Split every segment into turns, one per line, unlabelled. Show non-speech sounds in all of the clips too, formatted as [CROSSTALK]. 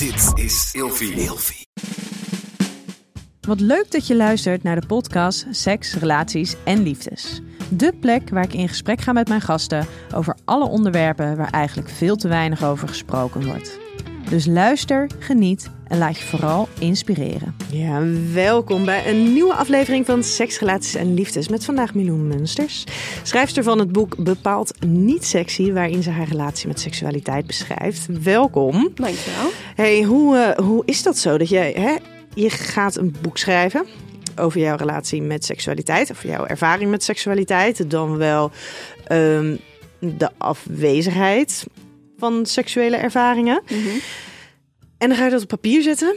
Dit is Ilfie.
Wat leuk dat je luistert naar de podcast Seks, Relaties en Liefdes. De plek waar ik in gesprek ga met mijn gasten over alle onderwerpen waar eigenlijk veel te weinig over gesproken wordt. Dus luister, geniet en laat je vooral inspireren. Ja, welkom bij een nieuwe aflevering van Seks, Relaties en Liefdes met vandaag Milou Munsters. Schrijfster van het boek Bepaald Niet Sexy, waarin ze haar relatie met seksualiteit beschrijft. Welkom.
Dankjewel.
Hey, hoe, eh, hoe is dat zo dat jij, hè, je gaat een boek schrijven over jouw relatie met seksualiteit, of jouw ervaring met seksualiteit, dan wel ehm, de afwezigheid van seksuele ervaringen. En dan ga je dat op papier zetten.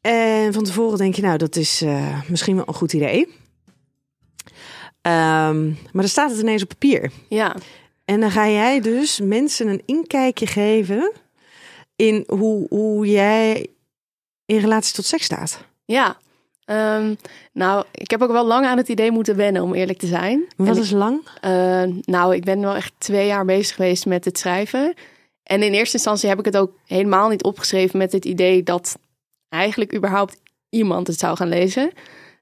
En van tevoren denk je, nou, dat is eh, misschien wel een goed idee. Ehm, maar dan staat het ineens op papier.
Ja,
En dan ga jij dus mensen een inkijkje geven in hoe, hoe jij in relatie tot seks staat.
ja. Ehm, nou, ik heb ook wel lang aan het idee moeten wennen, om eerlijk te zijn.
Wat
En
is lang?
Eh, nou, ik ben wel echt twee jaar bezig geweest met het schrijven. En in eerste instantie heb ik het ook helemaal niet opgeschreven met het idee dat eigenlijk überhaupt iemand het zou gaan lezen.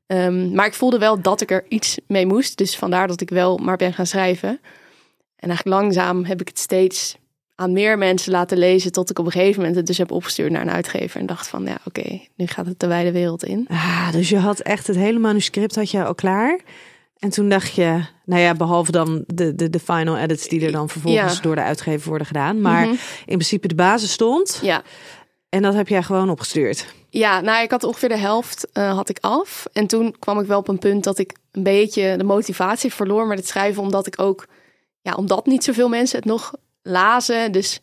Ehm, maar ik voelde wel dat ik er iets mee moest. Dus vandaar dat ik wel maar ben gaan schrijven. En eigenlijk langzaam heb ik het steeds aan meer mensen laten lezen. Tot ik op een gegeven moment het dus heb opgestuurd naar een uitgever. En dacht van, ja oké, nu gaat het de wijde wereld in.
Ah, dus je had echt het hele manuscript had je al klaar. En toen dacht je, nou ja, behalve dan de, de, de final edits die er dan vervolgens
Ja.
door de uitgever worden gedaan. Maar
Mhm.
in principe de basis stond.
Ja,
En dat heb jij gewoon opgestuurd.
Ja, nou, ik had ongeveer de helft eh, had ik af. En toen kwam ik wel op een punt dat ik een beetje de motivatie verloor met het schrijven. Omdat ik ook, ja, omdat niet zoveel mensen het nog lazen. Dus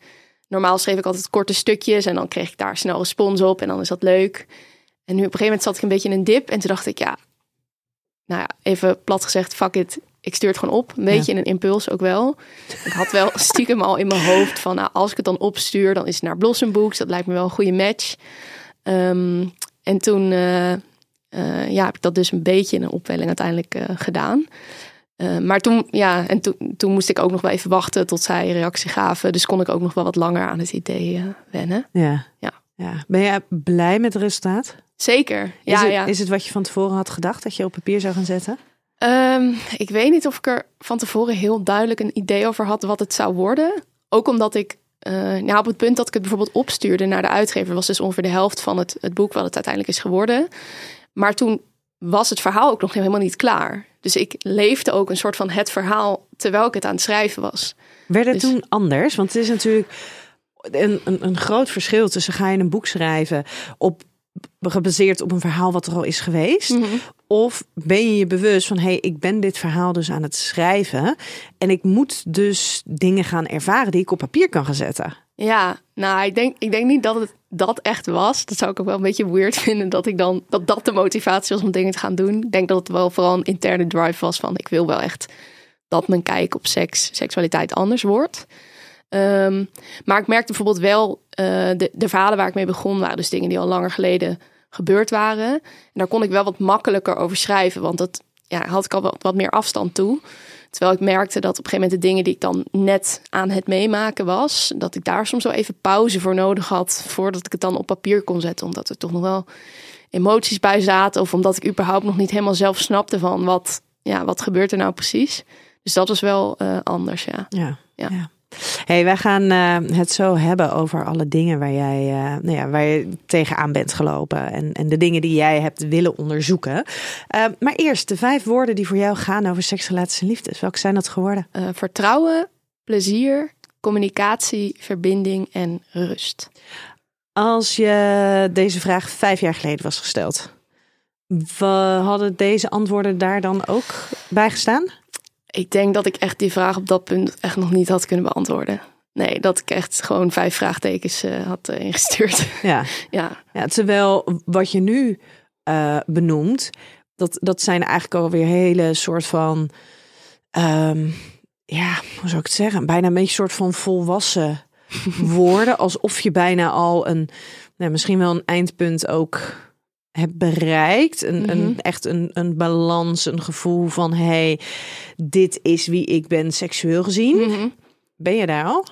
normaal schreef ik altijd korte stukjes en dan kreeg ik daar snel respons op. En dan is dat leuk. En nu op een gegeven moment zat ik een beetje in een dip. En toen dacht ik, ja, nou ja, even plat gezegd, fuck it. Ik stuur het gewoon op. Een beetje in een impuls ook wel. Ik had wel [LAUGHS] stiekem al in mijn hoofd van, nou, als ik het dan opstuur, dan is het naar Blossom Books. Dat lijkt me wel een goede match. Ehm, en toen eh, eh, ja, heb ik dat dus een beetje in een opwelling uiteindelijk eh, gedaan. Eh, maar toen, ja, en toen, toen moest ik ook nog wel even wachten tot zij reactie gaven. Dus kon ik ook nog wel wat langer aan het idee eh, wennen.
Ja.
Ja.
ja. Ben jij blij met het resultaat?
Zeker.
Is,
Ja,
het,
ja.
is het wat je van tevoren had gedacht dat je op papier zou gaan zetten?
Ehm, ik weet niet of ik er van tevoren heel duidelijk een idee over had wat het zou worden. Ook omdat ik, eh, nou, op het punt dat ik het bijvoorbeeld opstuurde naar de uitgever, was dus ongeveer de helft van het, het boek wat het uiteindelijk is geworden. Maar toen was het verhaal ook nog helemaal niet klaar. Dus ik leefde ook een soort van het verhaal terwijl ik het aan het schrijven was.
Werd het
Dus-
toen anders? Want het is natuurlijk een, een, een groot verschil tussen ga je een boek schrijven op gebaseerd op een verhaal wat er al is geweest. Of ben je je bewust van, hé, hey, ik ben dit verhaal dus aan het schrijven. En ik moet dus dingen gaan ervaren die ik op papier kan gaan zetten.
Ja, nou, ik denk, ik denk niet dat het dat echt was. Dat zou ik ook wel een beetje weird [LAUGHS] vinden dat ik dan dat dat de motivatie was om dingen te gaan doen. Ik denk dat het wel vooral een interne drive was van ik wil wel echt dat mijn kijk op seks, seksualiteit anders wordt. Ehm, maar ik merkte bijvoorbeeld wel eh, de, de verhalen waar ik mee begon waren dus dingen die al langer geleden gebeurd waren. En daar kon ik wel wat makkelijker over schrijven, want dat ja, had ik al wat, wat meer afstand toe. Terwijl ik merkte dat op een gegeven moment de dingen die ik dan net aan het meemaken was, dat ik daar soms wel even pauze voor nodig had voordat ik het dan op papier kon zetten, omdat er toch nog wel emoties bij zaten of omdat ik überhaupt nog niet helemaal zelf snapte van wat, ja, wat gebeurt er nou precies. Dus dat was wel eh, anders, ja.
Ja.
Ja.
Hey, wij gaan eh, het zo hebben over alle dingen waar jij, eh, nou ja, waar je tegenaan bent gelopen. En, en de dingen die jij hebt willen onderzoeken. Eh, maar eerst de vijf woorden die voor jou gaan over seks, relaties en liefdes. Welke zijn dat geworden?
Vertrouwen, plezier, communicatie, verbinding en rust.
Als je deze vraag vijf jaar geleden was gesteld. We hadden deze antwoorden daar dan ook bij gestaan?
Ik denk dat ik echt die vraag op dat punt echt nog niet had kunnen beantwoorden. Nee, dat ik echt gewoon vijf vraagtekens eh, had eh, ingestuurd. [LAUGHS]
Ja.
ja,
Ja, terwijl wat je nu eh, benoemt, dat, dat zijn eigenlijk alweer hele soort van, ehm, ja, hoe zou ik het zeggen? Bijna een beetje soort van volwassen [LAUGHS] woorden. Alsof je bijna al een, nou, misschien wel een eindpunt ook hebt bereikt. Een,
Mhm.
een, echt een, een balans, een gevoel van, hey, dit is wie ik ben seksueel gezien.
Mhm.
Ben je daar al?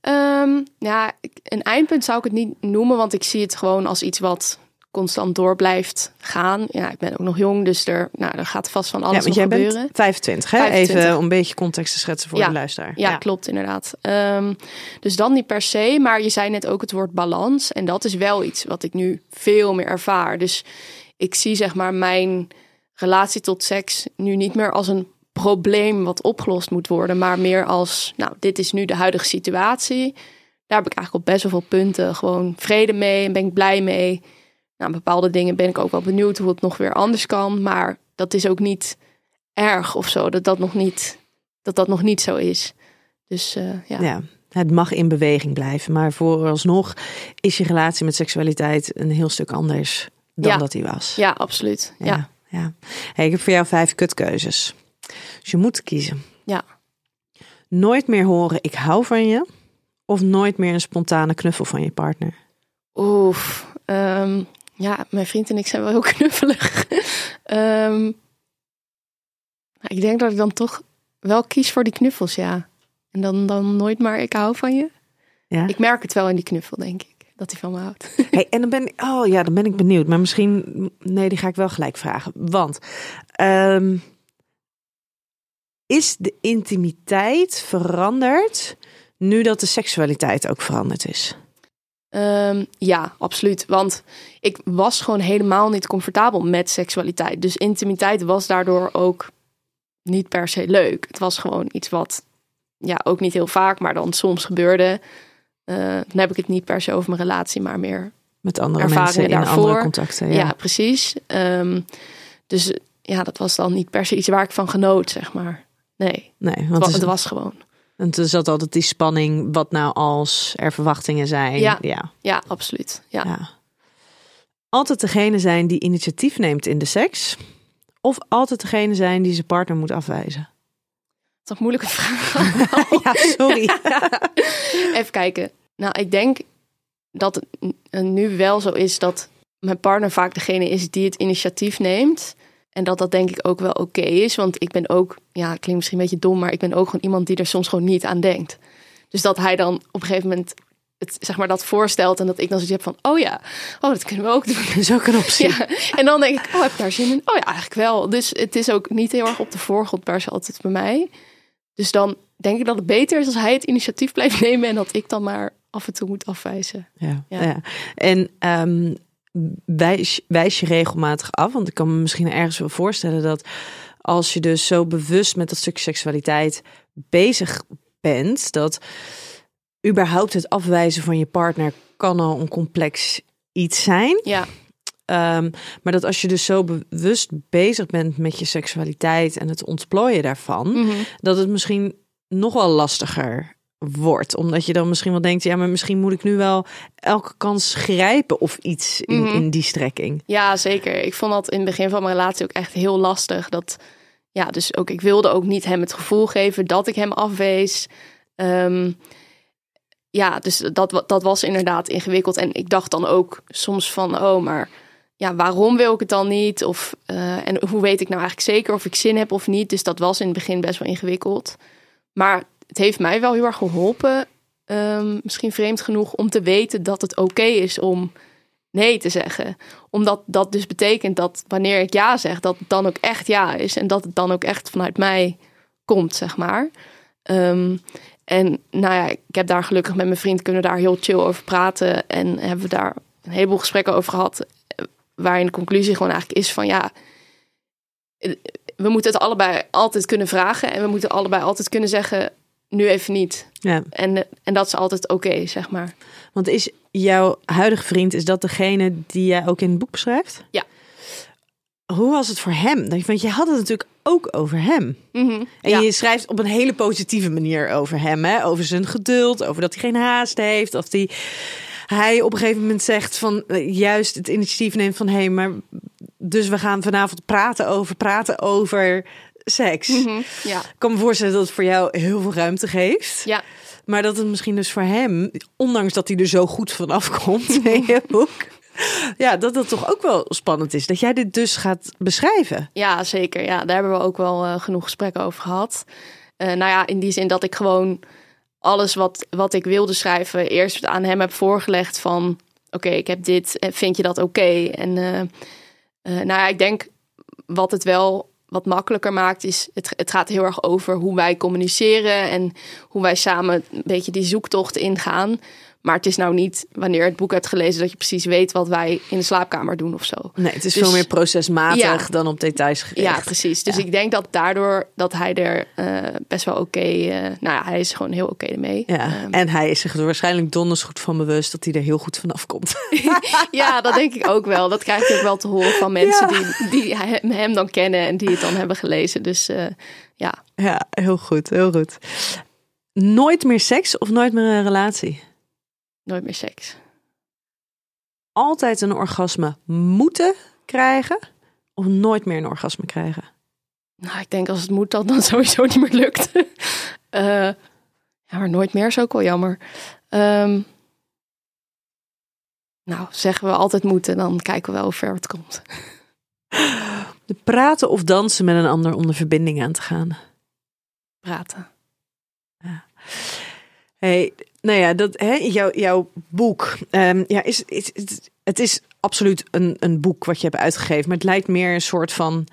Ehm, ja, een eindpunt zou ik het niet noemen, want ik zie het gewoon als iets wat constant door blijft gaan. Ja, ik ben ook nog jong, dus er, nou, er gaat vast van alles
ja, want
nog
jij
gebeuren.
bent 25, hè?
25.
Even om een beetje context te schetsen voor
Ja.
de luisteraar.
Ja, klopt inderdaad. Ehm, dus dan niet per se, maar je zei net ook het woord balans. En dat is wel iets wat ik nu veel meer ervaar. Dus ik zie zeg maar mijn relatie tot seks nu niet meer als een probleem wat opgelost moet worden, maar meer als, nou, dit is nu de huidige situatie. Daar heb ik eigenlijk op best wel veel punten gewoon vrede mee en ben ik blij mee. Nou, bepaalde dingen ben ik ook wel benieuwd hoe het nog weer anders kan, maar dat is ook niet erg of zo, dat dat nog niet, dat dat nog niet zo is. Dus eh, ja.
Ja, het mag in beweging blijven. Maar vooralsnog is je relatie met seksualiteit een heel stuk anders dan
Ja.
dat die was.
ja, absoluut. Ja.
ja. ja. Hey, ik heb voor jou vijf kutkeuzes. Dus je moet kiezen.
Ja.
Nooit meer horen ik hou van je. Of nooit meer een spontane knuffel van je partner.
Oef. ehm, ja, mijn vriend en ik zijn wel heel [LAUGHS] knuffelig. Ehm, nou, ik denk dat ik dan toch wel kies voor die knuffels, ja. En dan, dan nooit maar ik hou van je.
Ja.
Ik merk het wel in die knuffel, denk ik. Dat hij van me houdt. [LAUGHS]
Hey, en dan ben ik, oh ja, dan ben ik benieuwd. Maar misschien, nee, die ga ik wel gelijk vragen. Want ehm, is de intimiteit veranderd nu dat de seksualiteit ook veranderd is?
Ehm, ja, absoluut. Want ik was gewoon helemaal niet comfortabel met seksualiteit. Dus intimiteit was daardoor ook niet per se leuk. Het was gewoon iets wat, ja, ook niet heel vaak, maar dan soms gebeurde. Eh, dan heb ik het niet per se over mijn relatie, maar meer.
Met andere mensen in
daarvoor.
andere contacten.
Ja,
Ja.
precies. Ehm, dus ja, dat was dan niet per se iets waar ik van genoot, zeg maar. Nee,
Nee,
het,
want
wa-
het,
het was gewoon.
Want er zat altijd die spanning. Wat nou als er verwachtingen zijn?
Ja.
ja.
Ja, absoluut. Ja.
ja. Altijd degene zijn die initiatief neemt in de seks. Of altijd degene zijn die zijn partner moet afwijzen.
Dat is een moeilijke [LAUGHS] vraag. [LAUGHS]
Ja, sorry. [LAUGHS]
Even kijken. Nou, ik denk dat het nu wel zo is dat mijn partner vaak degene is die het initiatief neemt. En dat dat denk ik ook wel oké is. Want ik ben ook, ja, klinkt misschien een beetje dom, maar ik ben ook gewoon iemand die er soms gewoon niet aan denkt. Dus dat hij dan op een gegeven moment het, zeg maar, dat voorstelt en dat ik dan zoiets heb van, oh ja, oh, dat kunnen we ook doen.
Dat is ook een optie.
Ja, en dan denk ik, oh, heb ik daar zin in? Oh ja, eigenlijk wel. Dus het is ook niet heel erg op de voorgrond per se altijd bij mij. Dus dan denk ik dat het beter is als hij het initiatief blijft [LAUGHS] nemen en dat ik dan maar af en toe moet afwijzen.
Ja, ja.
Ja.
En ehm, wijs, wijs je regelmatig af? Want ik kan me misschien ergens wel voorstellen dat als je dus zo bewust met dat stukje seksualiteit bezig bent, dat überhaupt het afwijzen van je partner kan al een complex iets zijn.
Ja,
Ehm, maar dat als je dus zo bewust bezig bent met je seksualiteit en het ontplooien daarvan,
Mhm.
dat het misschien nog wel lastiger wordt. Omdat je dan misschien wel denkt, ja, maar misschien moet ik nu wel elke kans grijpen of iets in,
Mhm.
in die strekking.
ja, zeker. Ik vond dat in het begin van mijn relatie ook echt heel lastig. Dat, ja, dus ook, ik wilde ook niet hem het gevoel geven dat ik hem afwees. Ehm, ja, dus dat, dat was inderdaad ingewikkeld. En ik dacht dan ook soms van, oh, maar ja, waarom wil ik het dan niet? Of, eh, en hoe weet ik nou eigenlijk zeker of ik zin heb of niet? Dus dat was in het begin best wel ingewikkeld. Maar het heeft mij wel heel erg geholpen, ehm, misschien vreemd genoeg, om te weten dat het oké is om nee te zeggen. Omdat dat dus betekent dat wanneer ik ja zeg, dat het dan ook echt ja is. En dat het dan ook echt vanuit mij komt, zeg maar. Ehm, en nou ja, ik heb daar gelukkig met mijn vriend kunnen daar heel chill over praten. En hebben we daar een heleboel gesprekken over gehad. eh, Waarin de conclusie gewoon eigenlijk is van ja, eh, we moeten het allebei altijd kunnen vragen. En we moeten allebei altijd kunnen zeggen, nu even niet.
Ja,
En, en dat is altijd oké, zeg maar.
want is jouw huidige vriend, is dat degene die jij ook in het boek beschrijft?
Ja.
Hoe was het voor hem? Want je had het natuurlijk ook over hem.
Mhm,
En
ja.
je schrijft op een hele positieve manier over hem. Hè? Over zijn geduld, over dat hij geen haast heeft. Of die, hij op een gegeven moment zegt van eh, juist het initiatief neemt van hé, hey, maar dus we gaan vanavond praten over, praten over seks.
Mhm, ja.
Ik kan me voorstellen dat het voor jou heel veel ruimte geeft.
ja,
Maar dat het misschien dus voor hem, ondanks dat hij er zo goed vanaf komt [LAUGHS] in je boek. Ja, dat dat toch ook wel spannend is. Dat jij dit dus gaat beschrijven.
Ja, zeker. Ja, daar hebben we ook wel eh, genoeg gesprekken over gehad. Eh, nou ja, in die zin dat ik gewoon alles wat, wat ik wilde schrijven eerst aan hem heb voorgelegd van oké, ik heb dit, en vind je dat oké? En eh, eh, nou ja, ik denk wat het wel wat makkelijker maakt, is het, het gaat heel erg over hoe wij communiceren en hoe wij samen een beetje die zoektocht ingaan. Maar het is nou niet wanneer het boek hebt gelezen dat je precies weet wat wij in de slaapkamer doen of zo.
Nee, het is
Dus-
veel meer procesmatig
Ja.
dan op details gericht.
Ja, precies. Dus
Ja.
ik denk dat daardoor dat hij er eh, best wel oké, eh, nou ja, hij is gewoon heel oké ermee.
Ja,
Ehm,
en hij is zich er waarschijnlijk donders goed van bewust dat hij er heel goed vanaf komt. [LAUGHS]
ja, dat denk ik ook wel. Dat krijg je ook wel te horen van mensen
Ja.
die, die hem, hem dan kennen en die het dan hebben gelezen. Dus eh, ja,
Ja, heel goed, heel goed. Nooit meer seks of nooit meer een relatie?
Nooit meer seks.
Altijd een orgasme moeten krijgen of nooit meer een orgasme krijgen?
Nou, ik denk als het moet dat dan sowieso niet meer lukt. [LAUGHS] Eh, ja, maar nooit meer is ook wel jammer. Ehm, nou, zeggen we altijd moeten, dan kijken we wel hoe ver het komt.
De praten of dansen met een ander om de verbinding aan te gaan.
Praten.
Hey, nou ja, dat, hè, jouw, jouw boek ehm, ja, is, is, het- het is absoluut een, een boek wat je hebt uitgegeven, maar het lijkt meer een soort van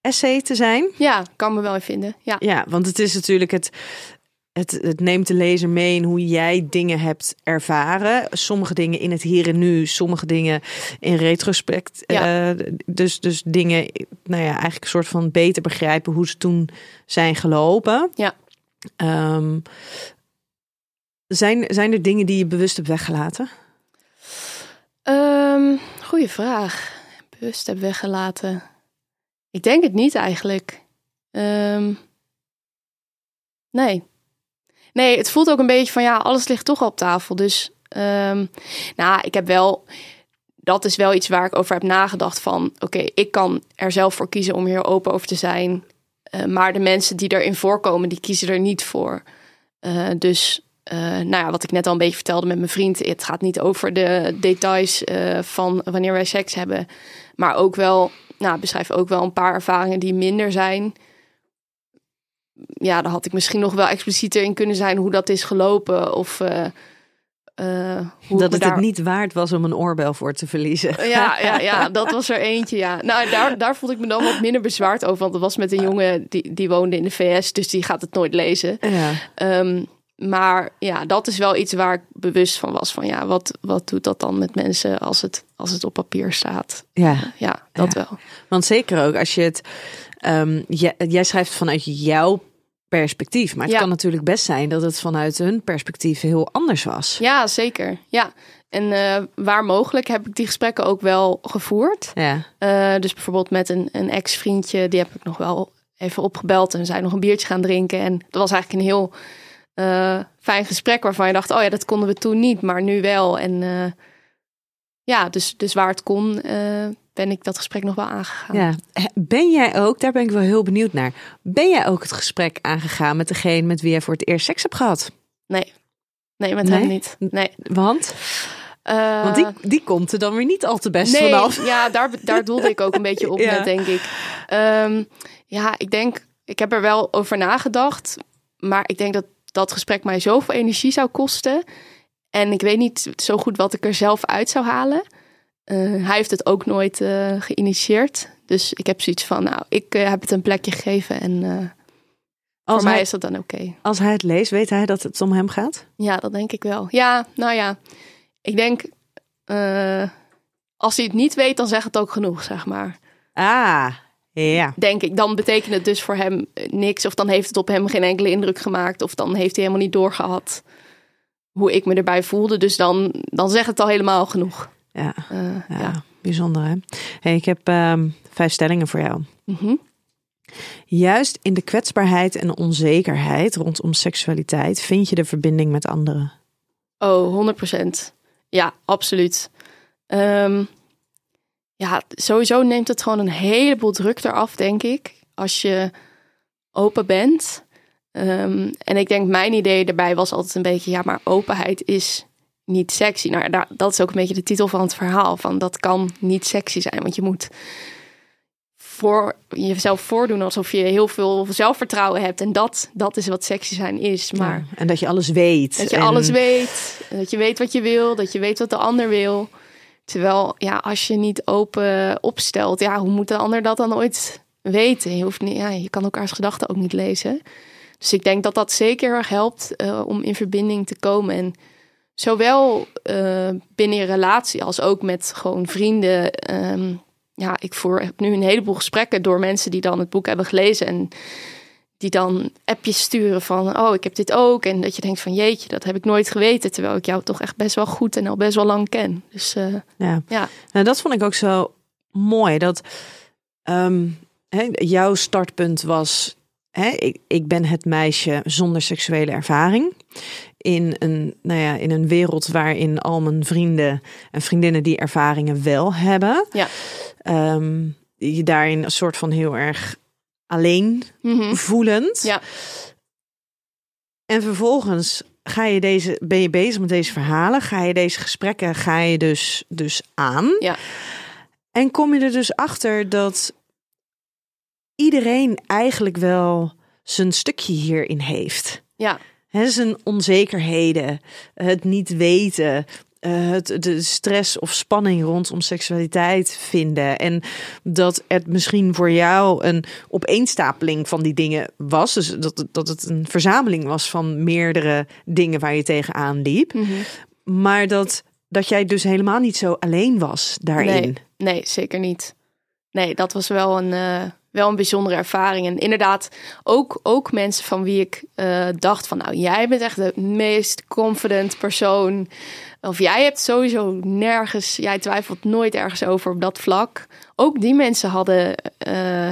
essay te zijn.
Ja, kan me wel in vinden. Ja,
Ja, want het is natuurlijk het, het, het neemt de lezer mee in hoe jij dingen hebt ervaren. Sommige dingen in het hier en nu, sommige dingen in retrospect.
Ja.
Eh, dus, dus dingen, nou ja, eigenlijk een soort van beter begrijpen hoe ze toen zijn gelopen.
Ja.
Ehm, zijn, zijn er dingen die je bewust hebt weggelaten?
Ehm goeie vraag. Bewust heb weggelaten. Ik denk het niet eigenlijk. Ehm, nee. Nee, het voelt ook een beetje van ja, alles ligt toch al op tafel. Dus ehm, nou, ik heb wel. Dat is wel iets waar ik over heb nagedacht van oké, ik kan er zelf voor kiezen om hier open over te zijn. Eh, maar de mensen die erin voorkomen, die kiezen er niet voor. Eh, dus eh, nou ja, wat ik net al een beetje vertelde met mijn vriend. Het gaat niet over de details eh, van wanneer wij seks hebben. Maar ook wel, nou, beschrijf ook wel een paar ervaringen die minder zijn. Ja, daar had ik misschien nog wel explicieter in kunnen zijn hoe dat is gelopen. Of eh, hoe
dat het
daar...
het niet waard was om een oorbel voor te verliezen.
Ja, ja, ja, [LAUGHS] dat was er eentje, ja. Nou, daar, daar voelde ik me dan wat minder bezwaard over. Want dat was met een jongen die, die woonde in de VS. Dus die gaat het nooit lezen.
Ja.
Ehm, maar ja, dat is wel iets waar ik bewust van was. Van ja, wat, wat doet dat dan met mensen als het, als het op papier staat?
ja.
Ja, dat
Ja.
wel.
Want zeker ook als je het. ehm, jij, jij schrijft vanuit jouw perspectief. Maar het
Ja.
kan natuurlijk best zijn dat het vanuit hun perspectief heel anders was.
Ja, zeker. Ja. En eh, waar mogelijk heb ik die gesprekken ook wel gevoerd.
Ja.
Eh, dus bijvoorbeeld met een, een ex-vriendje, die heb ik nog wel even opgebeld. En zijn nog een biertje gaan drinken. En dat was eigenlijk een heel eh, fijn gesprek waarvan je dacht, oh ja, dat konden we toen niet, maar nu wel. En eh, ja, dus, dus waar het kon, eh, ben ik dat gesprek nog wel aangegaan.
ja. Ben jij ook, daar ben ik wel heel benieuwd naar. Ben jij ook het gesprek aangegaan met degene met wie jij voor het eerst seks hebt gehad?
Nee. Nee, met
Nee?
hem niet. Nee.
Want? Want die, die komt er dan weer niet al te best
nee,
vanaf.
ja, daar, daar doelde ik ook een beetje op [LAUGHS]
Ja.
net, denk ik. Ehm, ja, ik denk, ik heb er wel over nagedacht. Maar ik denk dat dat gesprek mij zoveel energie zou kosten. En ik weet niet zo goed wat ik er zelf uit zou halen. Eh, hij heeft het ook nooit eh, geïnitieerd. Dus ik heb zoiets van, nou, ik eh, heb het een plekje gegeven. En
Als
voor mij
hij,
is dat dan oké.
als hij het leest, weet hij dat het om hem gaat?
Ja, dat denk ik wel. Ja, nou ja. Ik denk, als hij het niet weet, dan zegt het ook genoeg, zeg maar.
Ah, ja.
denk ik. Dan betekent het dus voor hem eh, niks. Of dan heeft het op hem geen enkele indruk gemaakt. Of dan heeft hij helemaal niet doorgehad hoe ik me erbij voelde. Dus dan, dan zegt het al helemaal genoeg.
Ja,
Eh,
ja.
ja.
bijzonder hè. Hey, ik heb ehm, vijf stellingen voor jou.
Mhm.
Juist in de kwetsbaarheid en onzekerheid rondom seksualiteit vind je de verbinding met anderen.
Oh, 100% Ja, absoluut. Ehm, ja, sowieso neemt het gewoon een heleboel druk eraf, denk ik. Als je open bent. Ehm, en ik denk, mijn idee daarbij was altijd een beetje... ja, maar openheid is niet sexy. Nou, dat is ook een beetje de titel van het verhaal. Van dat kan niet sexy zijn, want je moet voor jezelf voordoen alsof je heel veel zelfvertrouwen hebt. En dat, dat is wat sexy zijn is. Maar
Ja, en dat je alles weet.
dat je
En-
alles weet. Dat je weet wat je wil. Dat je weet wat de ander wil. Terwijl, ja, als je niet open opstelt, ja, hoe moet de ander dat dan ooit weten? Je, hoeft niet, ja, je kan elkaars gedachten ook niet lezen. Dus ik denk dat dat zeker erg helpt eh, om in verbinding te komen. En zowel eh, binnen je relatie als ook met gewoon vrienden. Ehm, ja, ik voer heb nu een heleboel gesprekken door mensen die dan het boek hebben gelezen. En die dan appjes sturen van, oh, ik heb dit ook. En dat je denkt van, jeetje, dat heb ik nooit geweten. Terwijl ik jou toch echt best wel goed en al best wel lang ken. Dus eh,
Ja.
ja,
Nou, dat vond ik ook zo mooi. Dat hè, jouw startpunt was: hè, ik, ik ben het meisje zonder seksuele ervaring. In een, nou ja, in een wereld waarin al mijn vrienden en vriendinnen die ervaringen wel hebben.
Ja.
Ehm, je daarin een soort van heel erg alleen
Mhm.
voelend.
Ja.
En vervolgens ga je deze, ben je bezig met deze verhalen, ga je deze gesprekken, ga je dus, dus aan.
Ja.
En kom je er dus achter dat iedereen eigenlijk wel zijn stukje hierin heeft.
ja,
Hè, zijn onzekerheden, het niet weten, eh, het, de stress of spanning rondom seksualiteit vinden. En dat het misschien voor jou een opeenstapeling van die dingen was. Dus dat, het- dat het een verzameling was van meerdere dingen waar je tegenaan liep.
Mhm.
Maar dat, dat jij dus helemaal niet zo alleen was daarin.
Nee, nee, zeker niet. Nee, dat was wel een, eh, wel een bijzondere ervaring. En inderdaad, ook, ook mensen van wie ik eh, dacht van... nou, jij bent echt de meest confident persoon. Of jij hebt sowieso nergens... jij twijfelt nooit ergens over op dat vlak. Ook die mensen hadden... eh,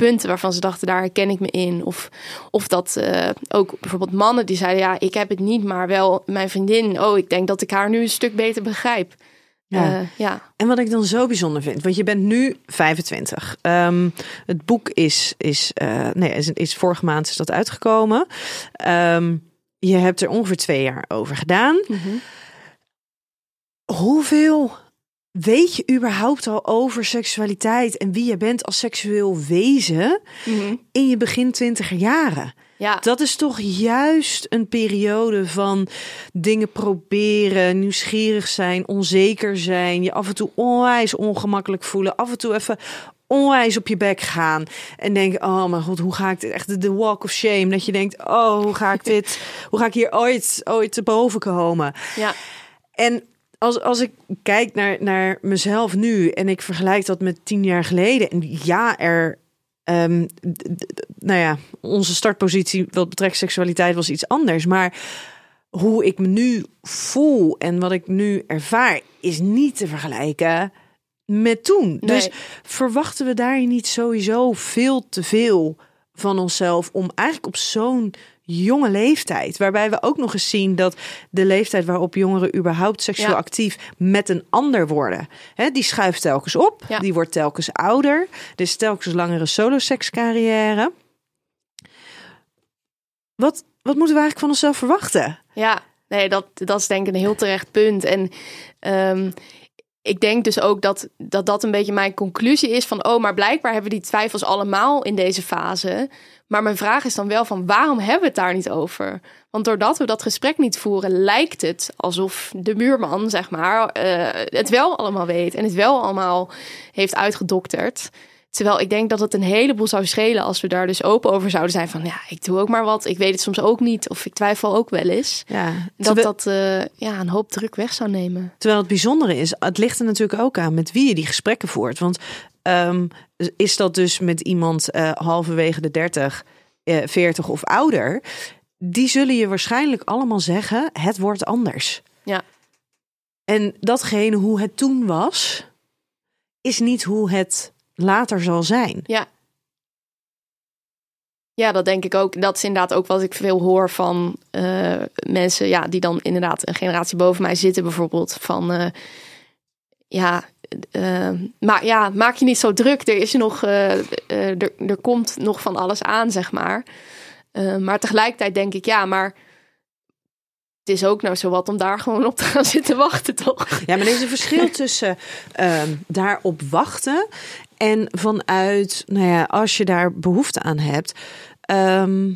punten waarvan ze dachten, daar herken ik me in. Of, of dat eh, ook bijvoorbeeld mannen die zeiden, ja, ik heb het niet, maar wel mijn vriendin. Oh, ik denk dat ik haar nu een stuk beter begrijp.
Ja.
Eh, ja.
En wat ik dan zo bijzonder vind, want je bent nu 25. Ehm, het boek is, is, eh, nee, is, is vorige maand is dat uitgekomen. Ehm, je hebt er ongeveer twee jaar over gedaan.
Mhm.
Hoeveel weet je überhaupt al over seksualiteit en wie je bent als seksueel wezen
Mhm.
in je begin twintiger jaren?
Ja,
Dat is toch juist een periode van dingen proberen, nieuwsgierig zijn, onzeker zijn, je af en toe onwijs ongemakkelijk voelen, af en toe even onwijs op je bek gaan en denken: oh mijn god, hoe ga ik dit echt de- walk of shame? Dat je denkt: oh, hoe ga ik dit, [LAUGHS] hoe ga ik hier ooit, ooit te boven komen?
ja,
En als, als ik kijk naar, naar mezelf nu en ik vergelijk dat met tien jaar geleden. En ja, er. Ehm, nou ja, onze startpositie wat betreft seksualiteit was iets anders. Maar hoe ik me nu voel en wat ik nu ervaar, is niet te vergelijken met toen. Dus verwachten we daar niet sowieso veel te veel van onszelf om eigenlijk op zo'n jonge leeftijd, waarbij we ook nog eens zien dat de leeftijd waarop jongeren überhaupt seksueel
Ja.
actief met een ander worden, hè, die schuift telkens op,
Ja.
die wordt telkens ouder, dus telkens langere solo-sekscarrière. Wat, wat moeten we eigenlijk van onszelf verwachten?
ja. Nee, dat, dat is denk ik een heel terecht punt. En ehm, ik denk dus ook dat, dat dat een beetje mijn conclusie is van... oh, maar blijkbaar hebben we die twijfels allemaal in deze fase. Maar mijn vraag is dan wel van waarom hebben we het daar niet over? Want doordat we dat gesprek niet voeren, lijkt het alsof de buurman, zeg maar, eh, het wel allemaal weet en het wel allemaal heeft uitgedokterd. Terwijl ik denk dat het een heleboel zou schelen als we daar dus open over zouden zijn van ja, ik doe ook maar wat, ik weet het soms ook niet of ik twijfel ook wel eens.
Ja,
Dat
terwijl,
dat eh, ja, een hoop druk weg zou nemen.
terwijl het bijzondere is, het ligt er natuurlijk ook aan met wie je die gesprekken voert. Want ehm, is dat dus met iemand eh, halverwege de 30, eh, 40 of ouder, die zullen je waarschijnlijk allemaal zeggen: het wordt anders.
Ja.
En datgene hoe het toen was, is niet hoe het later zal zijn.
Ja. Ja, dat denk ik ook. Dat is inderdaad ook wat ik veel hoor van eh, mensen ja, die dan inderdaad een generatie boven mij zitten, bijvoorbeeld. Van eh, ja, eh, maar ja, maak je niet zo druk. Er is nog, er, er komt nog van alles aan, zeg maar. Maar tegelijkertijd denk ik, ja, maar het is ook nou zo wat om daar gewoon op te gaan [LAUGHS] zitten wachten, toch?
Ja, maar er is een verschil [LAUGHS] tussen ehm, daarop wachten en vanuit, nou ja, als je daar behoefte aan hebt, ehm,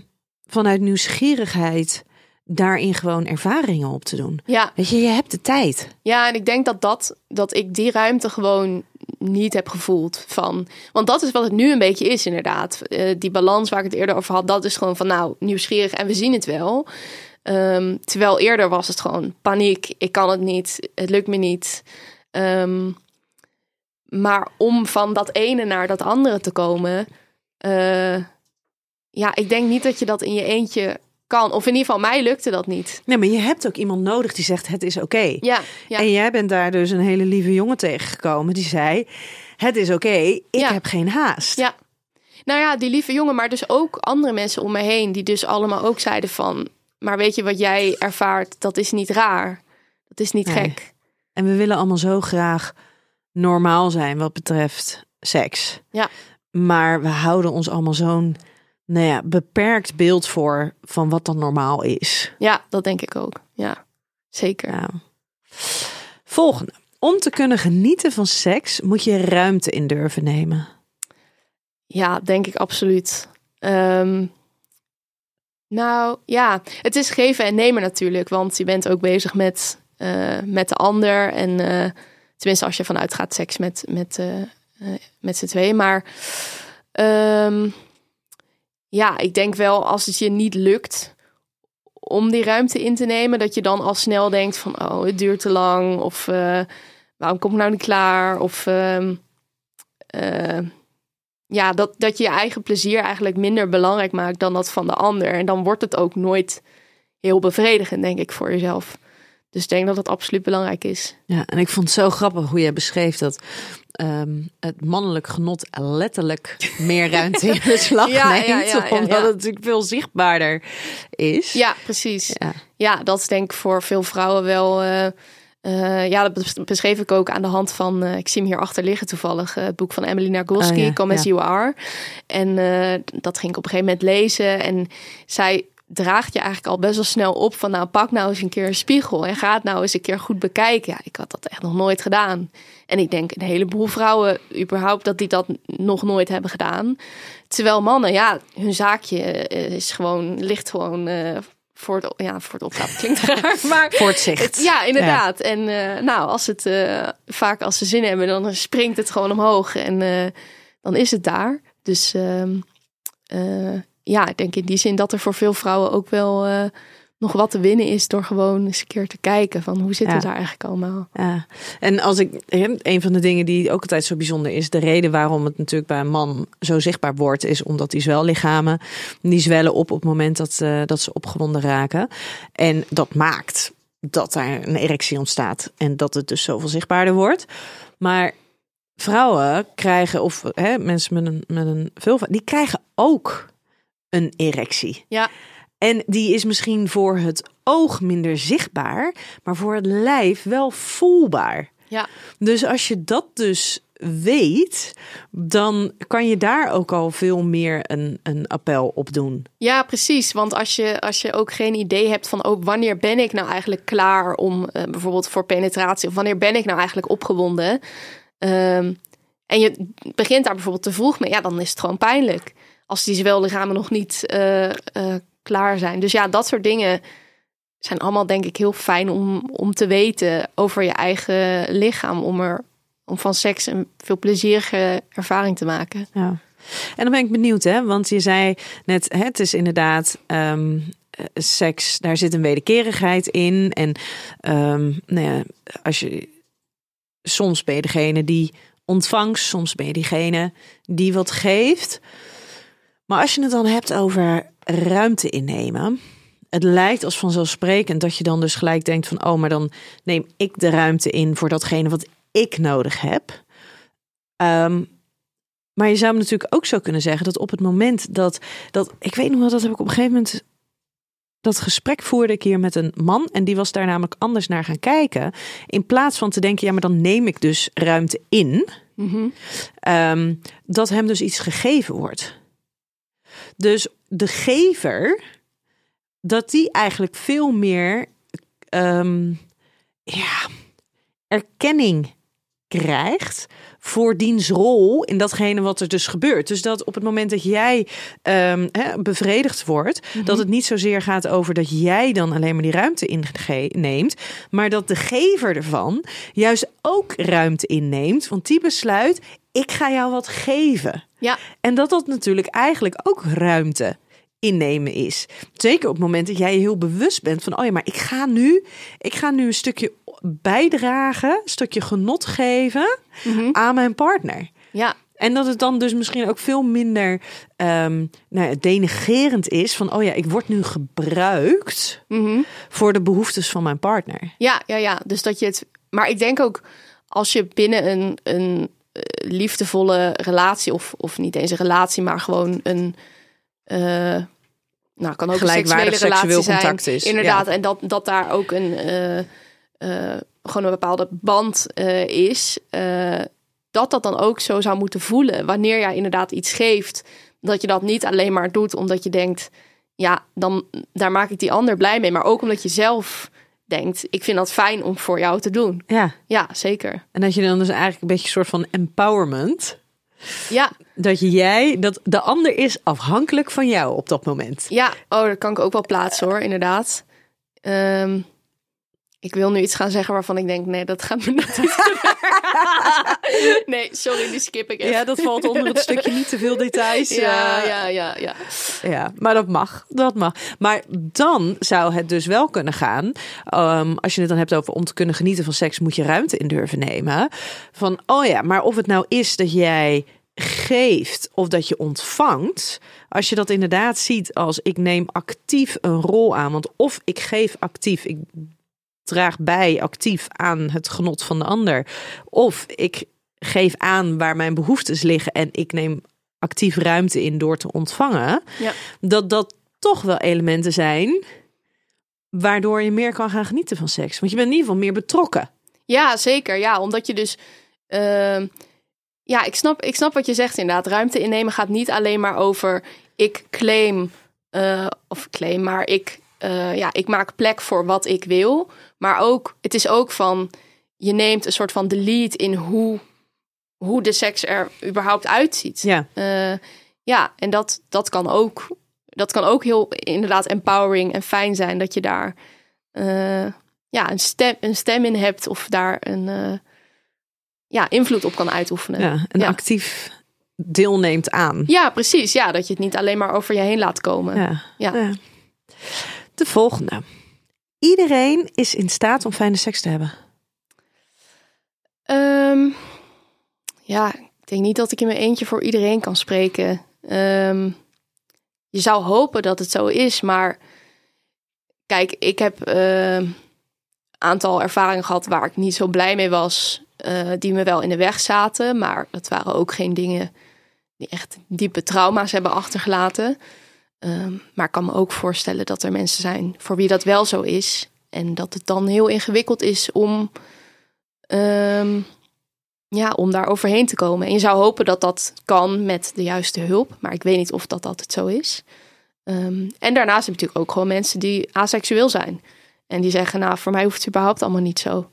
vanuit nieuwsgierigheid daarin gewoon ervaringen op te doen.
Ja,
Weet je, je hebt de tijd.
ja en ik denk dat, dat, dat ik die ruimte gewoon niet heb gevoeld van. Want dat is wat het nu een beetje is, inderdaad. Eh, die balans waar ik het eerder over had, dat is gewoon van nou, nieuwsgierig en we zien het wel. Ehm, terwijl eerder was het gewoon paniek. Ik kan het niet, het lukt me niet. Ehm, maar om van dat ene naar dat andere te komen, eh, ja, ik denk niet dat je dat in je eentje kan. Of in ieder geval, mij lukte dat niet.
Nee, maar je hebt ook iemand nodig die zegt het is oké.
Ja, ja.
En jij bent daar dus een hele lieve jongen tegengekomen die zei: Het is oké, ik
Ja.
heb geen haast.
Ja. Nou ja, die lieve jongen, maar dus ook andere mensen om me heen, die dus allemaal ook zeiden van, maar weet je wat jij ervaart, dat is niet raar. Dat is niet
Nee.
gek.
En we willen allemaal zo graag normaal zijn wat betreft seks.
Ja.
Maar we houden ons allemaal zo'n nou ja, beperkt beeld voor van wat dan normaal is.
Ja, dat denk ik ook. Ja, zeker.
Volgende. Om te kunnen genieten van seks moet je ruimte in durven nemen.
Ja, denk ik absoluut. Ehm, nou ja, het is geven en nemen natuurlijk, want je bent ook bezig met, eh, met de ander. En eh, tenminste, als je vanuit gaat seks met, met, eh, met z'n tweeën. Maar ehm, ja, ik denk wel als het je niet lukt om die ruimte in te nemen, dat je dan al snel denkt van, oh, het duurt te lang. Of waarom kom ik nou niet klaar? Of ehm, eh, ja, dat, dat je je eigen plezier eigenlijk minder belangrijk maakt dan dat van de ander. En dan wordt het ook nooit heel bevredigend, denk ik, voor jezelf. Dus ik denk dat het absoluut belangrijk is.
Ja, en ik vond het zo grappig hoe jij beschreef dat ehm, het mannelijk genot letterlijk meer ruimte in beslag [LAUGHS]
Ja,
neemt.
ja, ja, ja,
omdat het natuurlijk veel zichtbaarder is.
Ja, precies.
Ja.
Ja, dat is denk ik voor veel vrouwen wel. eh, eh, ja, dat bes- beschreef ik ook aan de hand van. eh, ik zie hem hier achter liggen toevallig. eh, het boek van Emily Nagoski,
Oh ja,
Come As
ja.
You Are. En dat ging ik op een gegeven moment lezen. En zij draagt je eigenlijk al best wel snel op van... nou, pak nou eens een keer een spiegel en ga het nou eens een keer goed bekijken. Ja, ik had dat echt nog nooit gedaan. En ik denk een heleboel vrouwen überhaupt dat die dat nog nooit hebben gedaan. Terwijl mannen, ja, hun zaakje is gewoon, ligt gewoon voor, het, ja, voor het opgaan. Klinkt [LAUGHS] raar, maar...
Voor het zicht.
Het- ja, inderdaad. En eh, nou, als het eh, vaak als ze zin hebben, dan springt het gewoon omhoog en eh, dan is het daar. Dus ehm, eh, ja, ik denk in die zin dat er voor veel vrouwen ook wel nog wat te winnen is door gewoon eens een keer te kijken van hoe zit
Ja.
het daar eigenlijk allemaal.
Ja, en als ik een van de dingen die ook altijd zo bijzonder is, de reden waarom het natuurlijk bij een man zo zichtbaar wordt, is omdat die zwellichamen die zwellen op op het moment dat, eh, dat ze opgewonden raken. En dat maakt dat daar een erectie ontstaat en dat het dus zoveel zichtbaarder wordt. Maar vrouwen krijgen, of hè, mensen met een, met een vulva, die krijgen ook een erectie.
Ja.
En die is misschien voor het oog minder zichtbaar, maar voor het lijf wel voelbaar.
Ja.
Dus als je dat dus weet, dan kan je daar ook al veel meer een, een appel op doen.
Ja, precies. Want als je, als je ook geen idee hebt van oh, wanneer ben ik nou eigenlijk klaar om eh, bijvoorbeeld voor penetratie, of wanneer ben ik nou eigenlijk opgewonden. Ehm, en je begint daar bijvoorbeeld te vroeg mee, ja, dan is het gewoon pijnlijk. Als die zwellichamen nog niet eh, klaar zijn. Dus ja, dat soort dingen zijn allemaal denk ik heel fijn om, om te weten over je eigen lichaam. Om, er, om van seks een veel plezierige ervaring te maken.
Ja. En dan ben ik benieuwd, hè? Want je zei net, het is inderdaad ehm, eh, seks, daar zit een wederkerigheid in. En ehm, nou ja, als je soms ben je degene die ontvangt, soms ben je diegene die wat geeft. Maar als je het dan hebt over ruimte innemen. Het lijkt als vanzelfsprekend dat je dan dus gelijk denkt van oh, maar dan neem ik de ruimte in voor datgene wat ik nodig heb. Ehm, maar je zou natuurlijk ook zo kunnen zeggen dat op het moment dat, dat ik weet nog wel, dat heb ik op een gegeven moment, dat gesprek voerde ik hier met een man en die was daar namelijk anders naar gaan kijken. In plaats van te denken, ja, maar dan neem ik dus ruimte in,
Mhm.
ehm, dat hem dus iets gegeven wordt. Dus de gever, dat die eigenlijk veel meer ehm, ja, erkenning krijgt voor diens rol in datgene wat er dus gebeurt. Dus dat op het moment dat jij um, bevredigd wordt,
Mhm.
dat het niet zozeer gaat over dat jij dan alleen maar die ruimte inneemt, maar dat de gever ervan juist ook ruimte inneemt. Want die besluit, ik ga jou wat geven.
Ja.
En dat dat natuurlijk eigenlijk ook ruimte innemen is. Zeker op het moment dat jij je heel bewust bent van, oh ja, maar ik ga nu, ik ga nu een stukje bijdragen, een stukje genot geven
Mhm.
aan mijn partner.
Ja,
En dat het dan dus misschien ook veel minder ehm nou, ja, denigerend is van, oh ja, ik word nu gebruikt
Mhm.
voor de behoeftes van mijn partner.
ja, ja, ja. Dus dat je het. Maar ik denk ook als je binnen een, een eh, liefdevolle relatie, of, of niet eens een relatie, maar gewoon een. eh, nou, kan ook een
Gelijkwaardig seksueel
zijn.
contact is,
Inderdaad,
ja.
en dat, dat daar ook een. eh, eh, gewoon een bepaalde band eh, is. dat dat dan ook zo zou moeten voelen. Wanneer jij inderdaad iets geeft. Dat je dat niet alleen maar doet omdat je denkt. Ja, dan daar maak ik die ander blij mee. Maar ook omdat je zelf denkt. Ik vind dat fijn om voor jou te doen.
Ja,
Ja, zeker.
en dat je dan dus eigenlijk een beetje een soort van empowerment.
Ja,
Dat jij, dat de ander is afhankelijk van jou op dat moment.
ja. Oh, dat kan ik ook wel plaatsen hoor, inderdaad. Ehm, ik wil nu iets gaan zeggen waarvan ik denk, nee, dat gaat me niet. [LAUGHS] Nee, sorry, die skip ik even.
Ja, dat valt onder het stukje niet te veel details.
Ja,
eh,
ja, ja, ja.
Ja, maar dat mag. Dat mag. Maar dan zou het dus wel kunnen gaan. ehm, als je het dan hebt over om te kunnen genieten van seks, moet je ruimte in durven nemen. Van oh ja, maar of het nou is dat jij geeft of dat je ontvangt. Als je dat inderdaad ziet als ik neem actief een rol aan. Want of ik geef actief, ik draag bij actief aan het genot van de ander. Of ik geef aan waar mijn behoeftes liggen en ik neem actief ruimte in door te ontvangen.
Ja.
Dat dat toch wel elementen zijn waardoor je meer kan gaan genieten van seks. Want je bent in ieder geval meer betrokken.
Ja, zeker. Ja, omdat je dus. ehm, ja, ik snap, ik snap wat je zegt inderdaad. Ruimte innemen gaat niet alleen maar over. Ik claim. eh, of claim, maar ik. eh, ja, ik maak plek voor wat ik wil. Maar ook, het is ook van. Je neemt een soort van de lead in hoe. Hoe de seks er überhaupt uitziet.
Ja,
Eh, ja, en dat, dat kan ook. Dat kan ook heel inderdaad empowering en fijn zijn dat je daar ja, een, stem, een stem in hebt of daar een ja, invloed op kan uitoefenen. Ja.
ja en
Ja.
actief deelneemt aan.
precies. Ja, dat je het niet alleen maar over je heen laat komen.
Ja.
Ja.
Ja. De volgende. Iedereen is in staat om fijne seks te hebben.
Ehm, ja, ik denk niet dat ik in mijn eentje voor iedereen kan spreken. Ehm, je zou hopen dat het zo is, maar kijk, ik heb een aantal ervaringen gehad waar ik niet zo blij mee was, eh, die me wel in de weg zaten, maar dat waren ook geen dingen die echt diepe trauma's hebben achtergelaten. Ehm, maar ik kan me ook voorstellen dat er mensen zijn voor wie dat wel zo is en dat het dan heel ingewikkeld is om Ehm, ja, om daar overheen te komen. En je zou hopen dat dat kan met de juiste hulp. Maar ik weet niet of dat altijd zo is. Ehm, en daarnaast heb je natuurlijk ook gewoon mensen die aseksueel zijn. En die zeggen, nou, voor mij hoeft het überhaupt allemaal niet zo.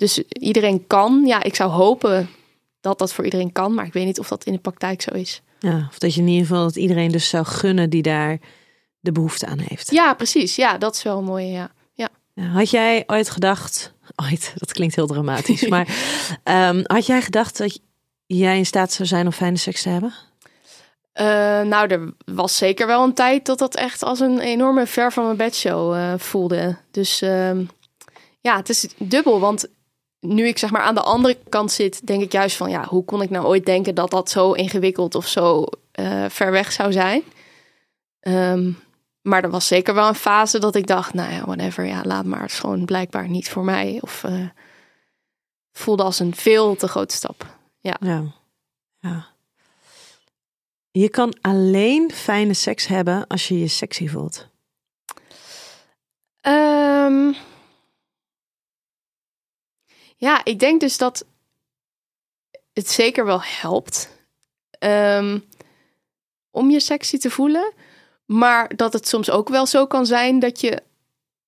Dus iedereen kan. Ja, ik zou hopen dat dat voor iedereen kan. Maar ik weet niet of dat in de praktijk zo is.
Ja, of dat je in ieder geval dat iedereen dus zou gunnen die daar de behoefte aan heeft.
Ja, precies. Ja, dat is wel een mooie, ja. ja.
Had jij ooit gedacht, ooit, [LAUGHS] dat klinkt heel dramatisch, maar [LAUGHS] ehm, had jij gedacht dat jij in staat zou zijn om fijne seks te hebben?
Eh, nou, er was zeker wel een tijd dat dat echt als een enorme ver van mijn bedshow eh voelde. Dus ehm, ja, het is dubbel. Want nu ik zeg maar aan de andere kant zit, denk ik juist van ja, hoe kon ik nou ooit denken dat dat zo ingewikkeld of zo eh, ver weg zou zijn? Ehm, maar er was zeker wel een fase dat ik dacht, nou ja, whatever, ja, laat maar. Het is gewoon blijkbaar niet voor mij. Of eh, voelde als een veel te grote stap.
Ja. ja. Je kan alleen fijne seks hebben als je je sexy voelt.
Ehm, ja, ik denk dus dat het zeker wel helpt ehm, om je sexy te voelen. Maar dat het soms ook wel zo kan zijn dat je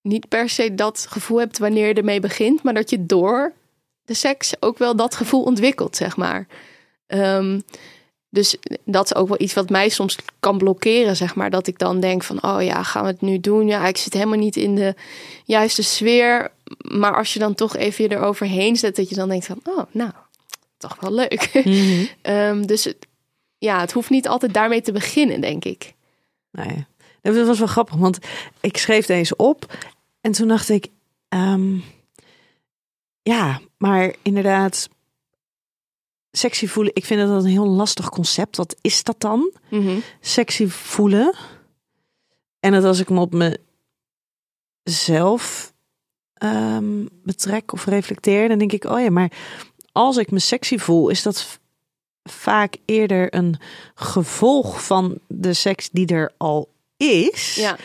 niet per se dat gevoel hebt wanneer je ermee begint, maar dat je door de seks ook wel dat gevoel ontwikkelt, zeg maar. Ehm, dus dat is ook wel iets wat mij soms kan blokkeren, zeg maar. Dat ik dan denk van, oh ja, gaan we het nu doen? Ja, ik zit helemaal niet in de juiste sfeer. Maar als je dan toch even je eroverheen zet, dat je dan denkt van, oh, nou, toch wel leuk. [LAUGHS]
Mhm.
Ehm, dus het, ja, het hoeft niet altijd daarmee te beginnen, denk ik.
Nee. Dat was wel grappig, want ik schreef deze op en toen dacht ik, ehm, ja, maar inderdaad, sexy voelen. Ik vind dat een heel lastig concept. Wat is dat dan? Sexy voelen. En dat als ik me op mezelf ehm, betrek of reflecteer, dan denk ik, oh ja, maar als ik me sexy voel, is dat vaak eerder een gevolg van de seks die er al is,
Ja.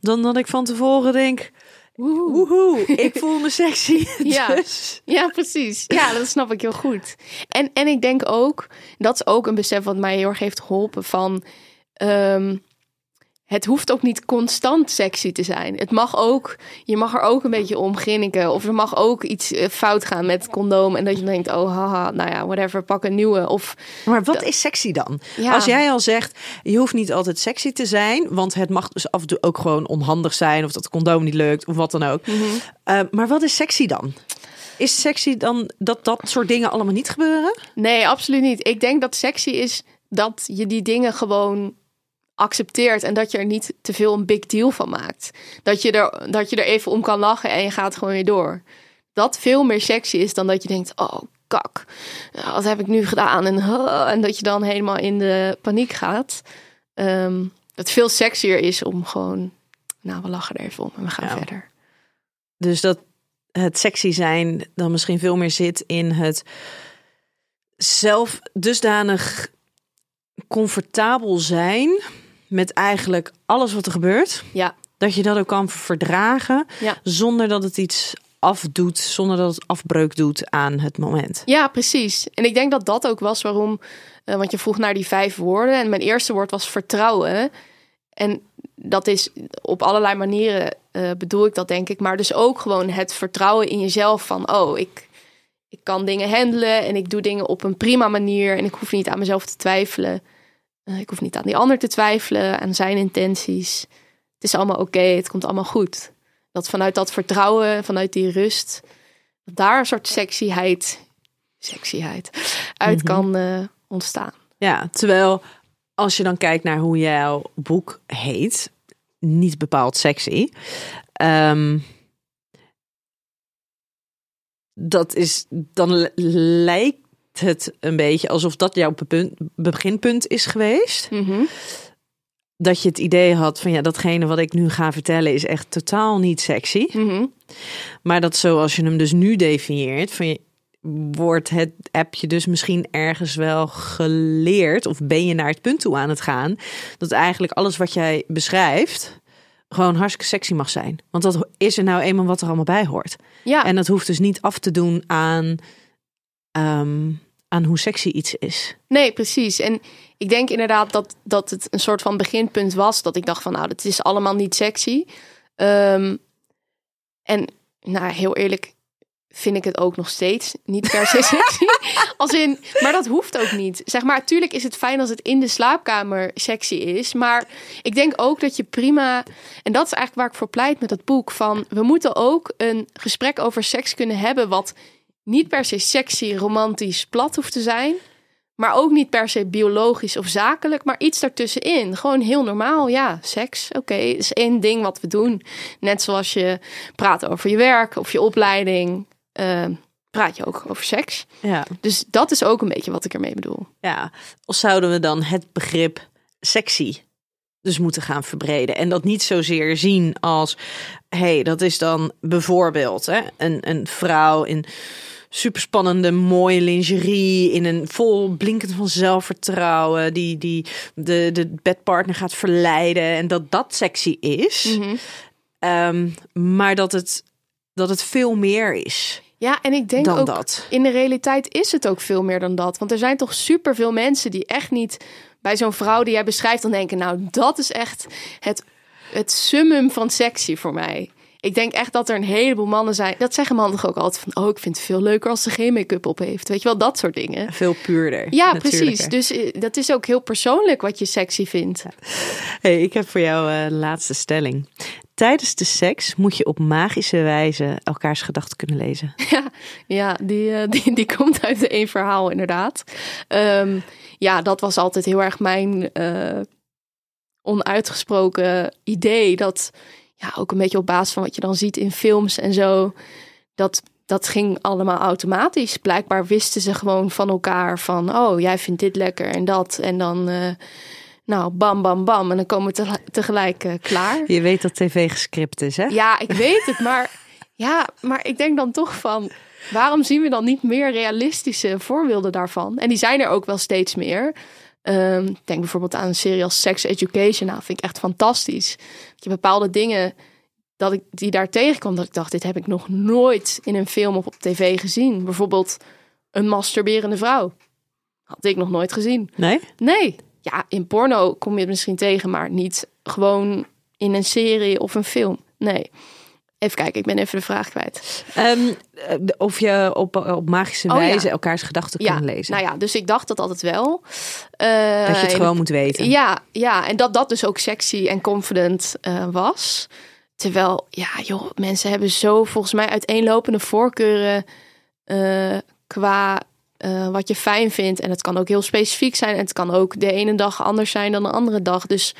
dan dat ik van tevoren denk, woehoe, [LAUGHS] ik voel me sexy. [LAUGHS]
Ja.
Dus.
Ja, precies. Ja, dat snap ik heel goed. En, en ik denk ook, dat is ook een besef wat mij heel erg heeft geholpen van... ehm, het hoeft ook niet constant sexy te zijn. Het mag ook, je mag er ook een beetje om grinniken. Of er mag ook iets eh, fout gaan met het condoom. En dat je denkt, oh haha, nou ja, whatever, pak een nieuwe. Of
Maar wat is sexy dan?
Ja.
Als jij al zegt, je hoeft niet altijd sexy te zijn, want het mag dus af en toe ook gewoon onhandig zijn, of dat het condoom niet lukt, of wat dan ook.
Mhm.
Eh, maar wat is sexy dan? Is sexy dan dat dat soort dingen allemaal niet gebeuren?
Nee, absoluut niet. Ik denk dat sexy is dat je die dingen gewoon accepteert en dat je er niet te veel een big deal van maakt. Dat je er, dat je er even om kan lachen en je gaat gewoon weer door. Dat veel meer sexy is dan dat je denkt, oh kak, ja, wat heb ik nu gedaan? En, en dat je dan helemaal in de paniek gaat. Ehm het veel sexier is om gewoon, nou we lachen er even om en we gaan
Ja.
verder.
Dus dat het sexy zijn dan misschien veel meer zit in het zelf dusdanig comfortabel zijn met eigenlijk alles wat er gebeurt.
Ja,
Dat je dat ook kan verdragen
Ja.
zonder dat het iets afdoet, zonder dat het afbreuk doet aan het moment.
Ja, precies. En ik denk dat dat ook was waarom, eh, want je vroeg naar die vijf woorden en mijn eerste woord was vertrouwen. En dat is op allerlei manieren eh, bedoel ik dat denk ik, maar dus ook gewoon het vertrouwen in jezelf van, oh, ik, ik kan dingen handelen en ik doe dingen op een prima manier en ik hoef niet aan mezelf te twijfelen. Eh, ik hoef niet aan die ander te twijfelen, aan zijn intenties. Het is allemaal oké, het komt allemaal goed. Dat vanuit dat vertrouwen, vanuit die rust, daar een soort sexyheid, sexyheid uit
Mhm.
kan eh, ontstaan.
Ja, terwijl als je dan kijkt naar hoe jouw boek heet, niet bepaald sexy. ehm, dat is, dan l- lijkt het een beetje alsof dat jouw beginpunt is geweest. Dat je het idee had van ja, datgene wat ik nu ga vertellen is echt totaal niet sexy.
Mhm.
Maar dat zoals je hem dus nu definieert, van je, wordt het, heb je dus misschien ergens wel geleerd, of ben je naar het punt toe aan het gaan, dat eigenlijk alles wat jij beschrijft, gewoon hartstikke sexy mag zijn. Want dat is er nou eenmaal wat er allemaal bij hoort.
Ja,
En dat hoeft dus niet af te doen aan, ehm, aan hoe sexy iets is.
nee, precies. En ik denk inderdaad dat, dat het een soort van beginpunt was. Dat ik dacht van, nou, dat is allemaal niet sexy. Ehm, en nou, heel eerlijk vind ik het ook nog steeds niet per se [LAUGHS] sexy. Als in, maar dat hoeft ook niet. Zeg maar, tuurlijk is het fijn als het in de slaapkamer sexy is. Maar ik denk ook dat je prima... En dat is eigenlijk waar ik voor pleit met het boek. Van, we moeten ook een gesprek over seks kunnen hebben... wat niet per se sexy, romantisch, plat hoeft te zijn... Maar ook niet per se biologisch of zakelijk, maar iets daartussenin. Gewoon heel normaal. Ja, seks. Oké, is één ding wat we doen. Net zoals je praat over je werk of je opleiding, eh, praat je ook over seks.
Ja.
Dus dat is ook een beetje wat ik ermee bedoel.
Ja, of zouden we dan het begrip sexy dus moeten gaan verbreden en dat niet zozeer zien als, hey, dat is dan bijvoorbeeld hè, een, een vrouw in superspannende mooie lingerie in een vol blinkend van zelfvertrouwen die die de de bedpartner gaat verleiden en dat dat sexy is, Ehm, maar dat het dat het veel meer is
Ja, en ik denk ook
dat.
in de realiteit is het ook veel meer dan dat. Want er zijn toch superveel mensen die echt niet bij zo'n vrouw die jij beschrijft dan denken, nou, dat is echt het, het summum van sexy voor mij. Ik denk echt dat er een heleboel mannen zijn. Dat zeggen mannen toch ook altijd van, oh, ik vind het veel leuker als ze geen make-up op heeft. Weet je wel, dat soort dingen.
Veel puurder.
Ja, precies. Dus eh, dat is ook heel persoonlijk wat je sexy vindt.
Hey, ik heb voor jou eh, de laatste stelling. Tijdens de seks moet je op magische wijze elkaars gedachten kunnen lezen. [LAUGHS]
Ja, ja die, eh, die, die komt uit de één verhaal inderdaad. Ehm, ja, dat was altijd heel erg mijn eh, onuitgesproken idee. Dat ja, ook een beetje op basis van wat je dan ziet in films en zo. Dat, dat ging allemaal automatisch. Blijkbaar wisten ze gewoon van elkaar van... oh, jij vindt dit lekker en dat. En dan... eh, nou, bam, bam, bam. En dan komen we te- tegelijk eh, klaar.
Je weet dat tv gescript is, hè?
Ja, ik weet het, maar [LAUGHS] ja, maar ik denk dan toch van waarom zien we dan niet meer realistische voorbeelden daarvan? En die zijn er ook wel steeds meer. Ehm, denk bijvoorbeeld aan een serie als Sex Education. Nou, vind ik echt fantastisch. Dat je bepaalde dingen dat ik die daar tegenkwam, dat ik dacht, dit heb ik nog nooit in een film of op tv gezien. Bijvoorbeeld een masturberende vrouw. Had ik nog nooit gezien.
Nee?
Nee. Ja, in porno kom je het misschien tegen, maar niet gewoon in een serie of een film. Nee. Even kijken, ik ben even de vraag kwijt.
Ehm, eh, of je op, op magische
Oh, ja.
wijze elkaars gedachten
Ja,
kunnen lezen.
nou ja, dus ik dacht dat altijd wel. Eh,
dat je het
en-
gewoon moet weten.
Ja, ja, en dat dat dus ook sexy en confident eh, was. Terwijl, ja, joh, mensen hebben zo volgens mij uiteenlopende voorkeuren eh, qua eh, wat je fijn vindt. En het kan ook heel specifiek zijn. En het kan ook de ene dag anders zijn dan de andere dag. Dus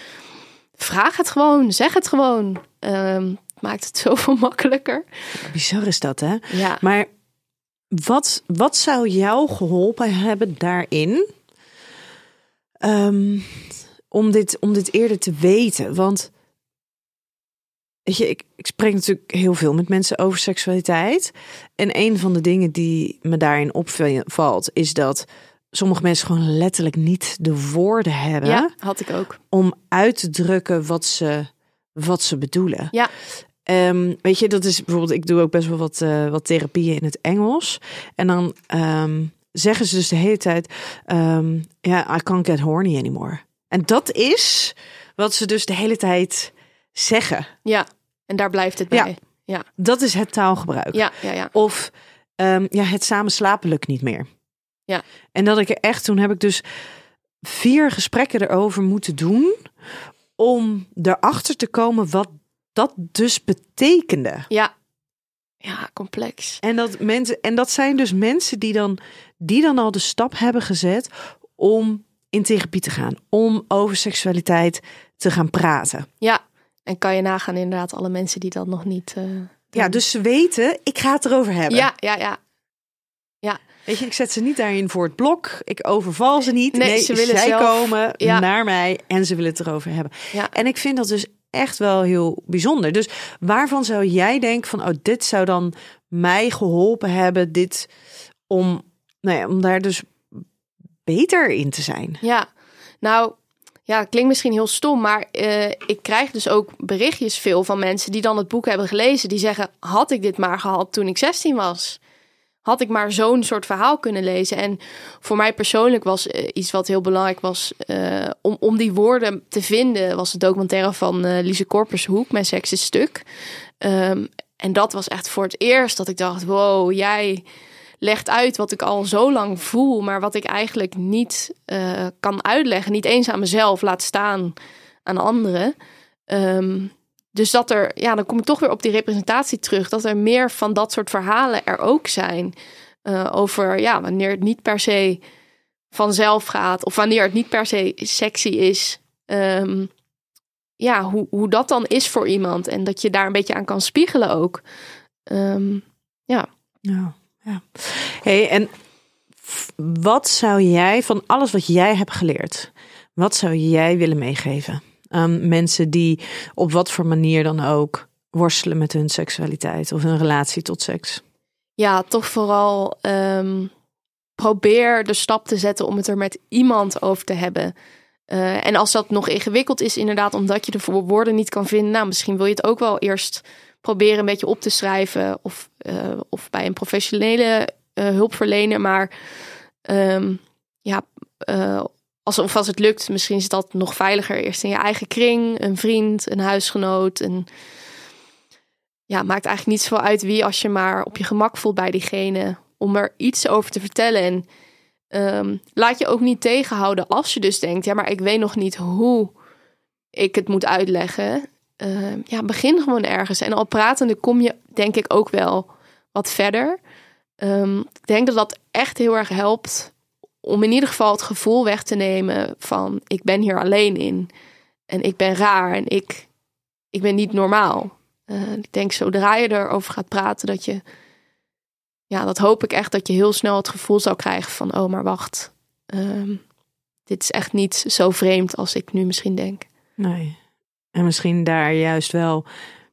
vraag het gewoon, zeg het gewoon. Ehm, maakt het [LAUGHS] zoveel makkelijker.
Bizar is dat, hè?
Ja,
Maar wat, wat zou jou geholpen hebben daarin? Ehm, om, dit, om dit eerder te weten? Want weet je, ik, ik spreek natuurlijk heel veel met mensen over seksualiteit. En een van de dingen die me daarin opvalt, is dat sommige mensen gewoon letterlijk niet de woorden hebben
ja, had ik ook.
om uit te drukken wat ze, wat ze bedoelen.
Ja.
Ehm, weet je, dat is bijvoorbeeld, ik doe ook best wel wat, eh, wat therapieën in het Engels. En dan ehm, zeggen ze dus de hele tijd, ehm, ja, I can't get horny anymore. En dat is wat ze dus de hele tijd zeggen.
Ja, en daar blijft het
Ja.
bij. Ja,
Dat is het taalgebruik.
ja, ja. ja.
Of ja, het samen slapen lukt niet meer.
Ja.
En dat ik er echt, toen heb ik dus vier gesprekken erover moeten doen om erachter te komen wat dat dus betekende.
Ja, ja complex.
En dat mensen, en dat zijn dus mensen die dan, die dan al de stap hebben gezet om in therapie te gaan, om over seksualiteit te gaan praten.
Ja, en kan je nagaan inderdaad alle mensen die dat nog niet eh.
Ja, dus ze weten, ik ga het erover hebben.
Ja, ja, ja.
Weet je, ik zet ze niet daarin voor het blok. Ik overval ze niet.
Nee,
Nee,
ze willen
zij
zelf-
komen
ja.
naar mij en ze willen het erover hebben.
Ja.
En ik vind dat dus echt wel heel bijzonder. Dus waarvan zou jij denken van, oh, dit zou dan mij geholpen hebben, dit om, nou ja, om daar dus beter in te zijn?
Ja, nou, ja, klinkt misschien heel stom, maar eh, ik krijg dus ook berichtjes veel van mensen die dan het boek hebben gelezen. Die zeggen, had ik dit maar gehad toen ik 16 was? Had ik maar zo'n soort verhaal kunnen lezen? En voor mij persoonlijk was eh, iets wat heel belangrijk was... eh, om, om die woorden te vinden, was de documentaire van eh Lise Korpershoek, Mijn seks is stuk. Ehm, en dat was echt voor het eerst dat ik dacht, wow, jij legt uit wat ik al zo lang voel, maar wat ik eigenlijk niet kan uitleggen. Niet eens aan mezelf laat staan aan anderen. Ehm, dus dat er, ja, dan kom ik toch weer op die representatie terug. Dat er meer van dat soort verhalen er ook zijn. eh, over ja, wanneer het niet per se vanzelf gaat. Of wanneer het niet per se sexy is. Ehm, ja, hoe, hoe dat dan is voor iemand. En dat je daar een beetje aan kan spiegelen ook. Ehm,
Ja, ja. Hey, en wat zou jij van alles wat jij hebt geleerd, wat zou jij willen meegeven aan mensen die op wat voor manier dan ook worstelen met hun seksualiteit of hun relatie tot seks?
ja, toch vooral ehm, probeer de stap te zetten om het er met iemand over te hebben. Eh, en als dat nog ingewikkeld is, inderdaad, omdat je de woorden niet kan vinden, nou, misschien wil je het ook wel eerst proberen een beetje op te schrijven of, eh, of bij een professionele eh, hulpverlener. Maar ehm, ja, als, of als het lukt, misschien is dat nog veiliger eerst in je eigen kring, een vriend, een huisgenoot, een ja, maakt eigenlijk niet zoveel uit wie als je maar op je gemak voelt bij diegene om er iets over te vertellen. En ehm, laat je ook niet tegenhouden als je dus denkt, ja, maar ik weet nog niet hoe ik het moet uitleggen. Ehm, ja, begin gewoon ergens. En al pratende kom je denk ik ook wel wat verder. Ehm, ik denk dat dat echt heel erg helpt om in ieder geval het gevoel weg te nemen van ik ben hier alleen in. En ik ben raar en ik, ik ben niet normaal. Uh, ik denk zodra je erover gaat praten dat je, ja, dat hoop ik echt dat je heel snel het gevoel zou krijgen van oh maar wacht, ehm, dit is echt niet zo vreemd als ik nu misschien denk.
Nee. En misschien daar juist wel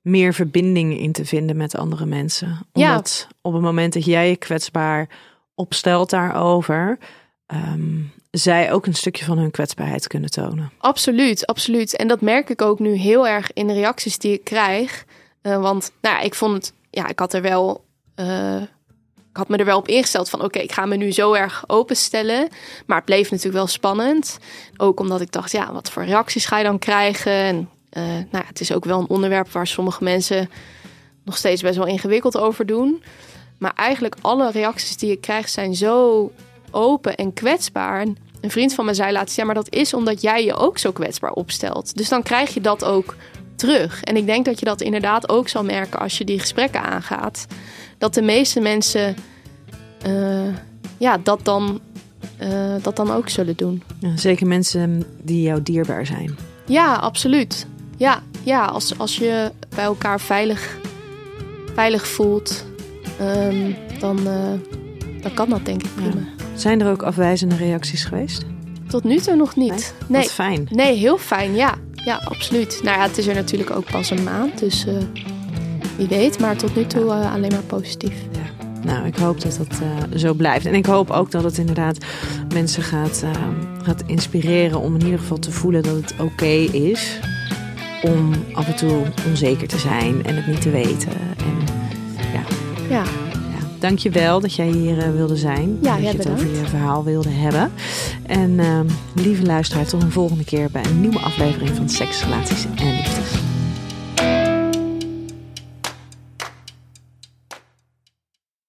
meer verbinding in te vinden met andere mensen. Omdat ja. op het moment dat jij je kwetsbaar opstelt daarover, um, zij ook een stukje van hun kwetsbaarheid kunnen tonen.
Absoluut, absoluut. En dat merk ik ook nu heel erg in de reacties die ik krijg. Uh, want nou ja, ik vond het, ja, ik had er wel. Uh, ik had me er wel op ingesteld van oké, ik ga me nu zo erg openstellen. Maar het bleef natuurlijk wel spannend. Ook omdat ik dacht, ja, wat voor reacties ga je dan krijgen? En uh, nou ja, het is ook wel een onderwerp waar sommige mensen nog steeds best wel ingewikkeld over doen. Maar eigenlijk alle reacties die ik krijg zijn zo open en kwetsbaar. Een vriend van me zei laatst, ja, maar dat is omdat jij je ook zo kwetsbaar opstelt. Dus dan krijg je dat ook terug. En ik denk dat je dat inderdaad ook zal merken als je die gesprekken aangaat. Dat de meeste mensen uh, ja, dat, dan, uh, dat dan ook zullen doen.
Ja, zeker mensen die jou dierbaar zijn.
Ja, absoluut. Ja, ja als, als je bij elkaar veilig, veilig voelt, um, dan, uh, dan kan dat denk ik prima. Ja.
Zijn er ook afwijzende reacties geweest?
Tot nu toe nog niet. Nee.
Wat fijn.
Nee, heel fijn, ja. Ja, absoluut. Nou ja, het is er natuurlijk ook pas een maand, dus uh, wie weet. Maar tot nu toe uh, alleen maar positief.
Ja. Nou, ik hoop dat dat uh, zo blijft. En ik hoop ook dat het inderdaad mensen gaat, gaat inspireren om in ieder geval te voelen dat het oké is om af en toe onzeker te zijn en het niet te weten. En ja.
Ja.
Dank je wel dat jij hier uh, wilde zijn.
Ja,
dat
je
het over je verhaal wilde hebben. En uh, lieve luisteraar, tot een volgende keer bij een nieuwe aflevering van Seks, Relaties en Liefdes.